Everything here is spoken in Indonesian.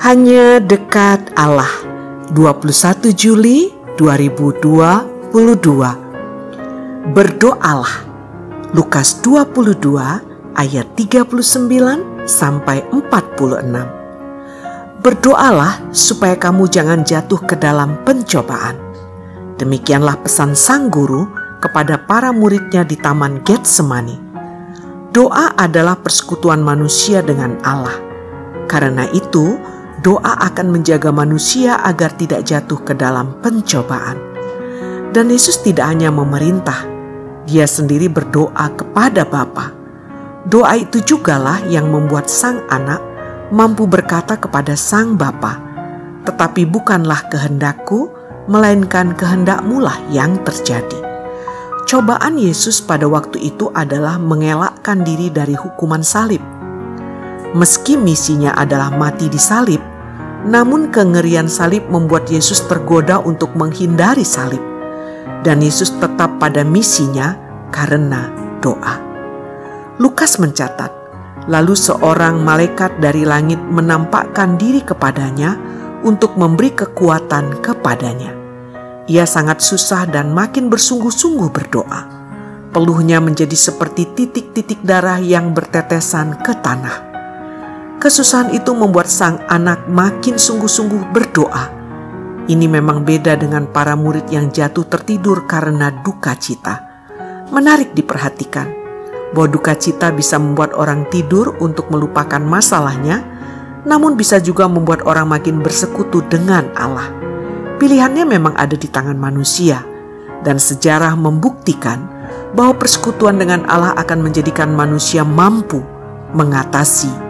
Hanya dekat Allah. 21 Juli 2022 Berdoalah. Lukas 22 ayat 39 sampai 46 Berdoalah supaya kamu jangan jatuh ke dalam pencobaan. Demikianlah pesan sang guru kepada para muridnya di Taman Getsemani. Doa adalah persekutuan manusia dengan Allah. Karena itu, doa akan menjaga manusia agar tidak jatuh ke dalam pencobaan. Dan Yesus tidak hanya memerintah, dia sendiri berdoa kepada Bapa. Doa itu jugalah yang membuat sang anak mampu berkata kepada sang Bapa, "Tetapi bukanlah kehendakku, melainkan kehendakmu lah yang terjadi." Cobaan Yesus pada waktu itu adalah mengelakkan diri dari hukuman salib. Meski misinya adalah mati di salib, namun kengerian salib membuat Yesus tergoda untuk menghindari salib. Dan Yesus tetap pada misinya karena doa. Lukas mencatat, lalu seorang malaikat dari langit menampakkan diri kepadanya untuk memberi kekuatan kepadanya. Ia sangat susah dan makin bersungguh-sungguh berdoa. Peluhnya menjadi seperti titik-titik darah yang bertetesan ke tanah. Kesusahan itu membuat sang anak makin sungguh-sungguh berdoa. Ini memang beda dengan para murid yang jatuh tertidur karena duka cita. Menarik diperhatikan bahwa duka cita bisa membuat orang tidur untuk melupakan masalahnya, namun bisa juga membuat orang makin bersekutu dengan Allah. Pilihannya memang ada di tangan manusia, dan sejarah membuktikan bahwa persekutuan dengan Allah akan menjadikan manusia mampu mengatasi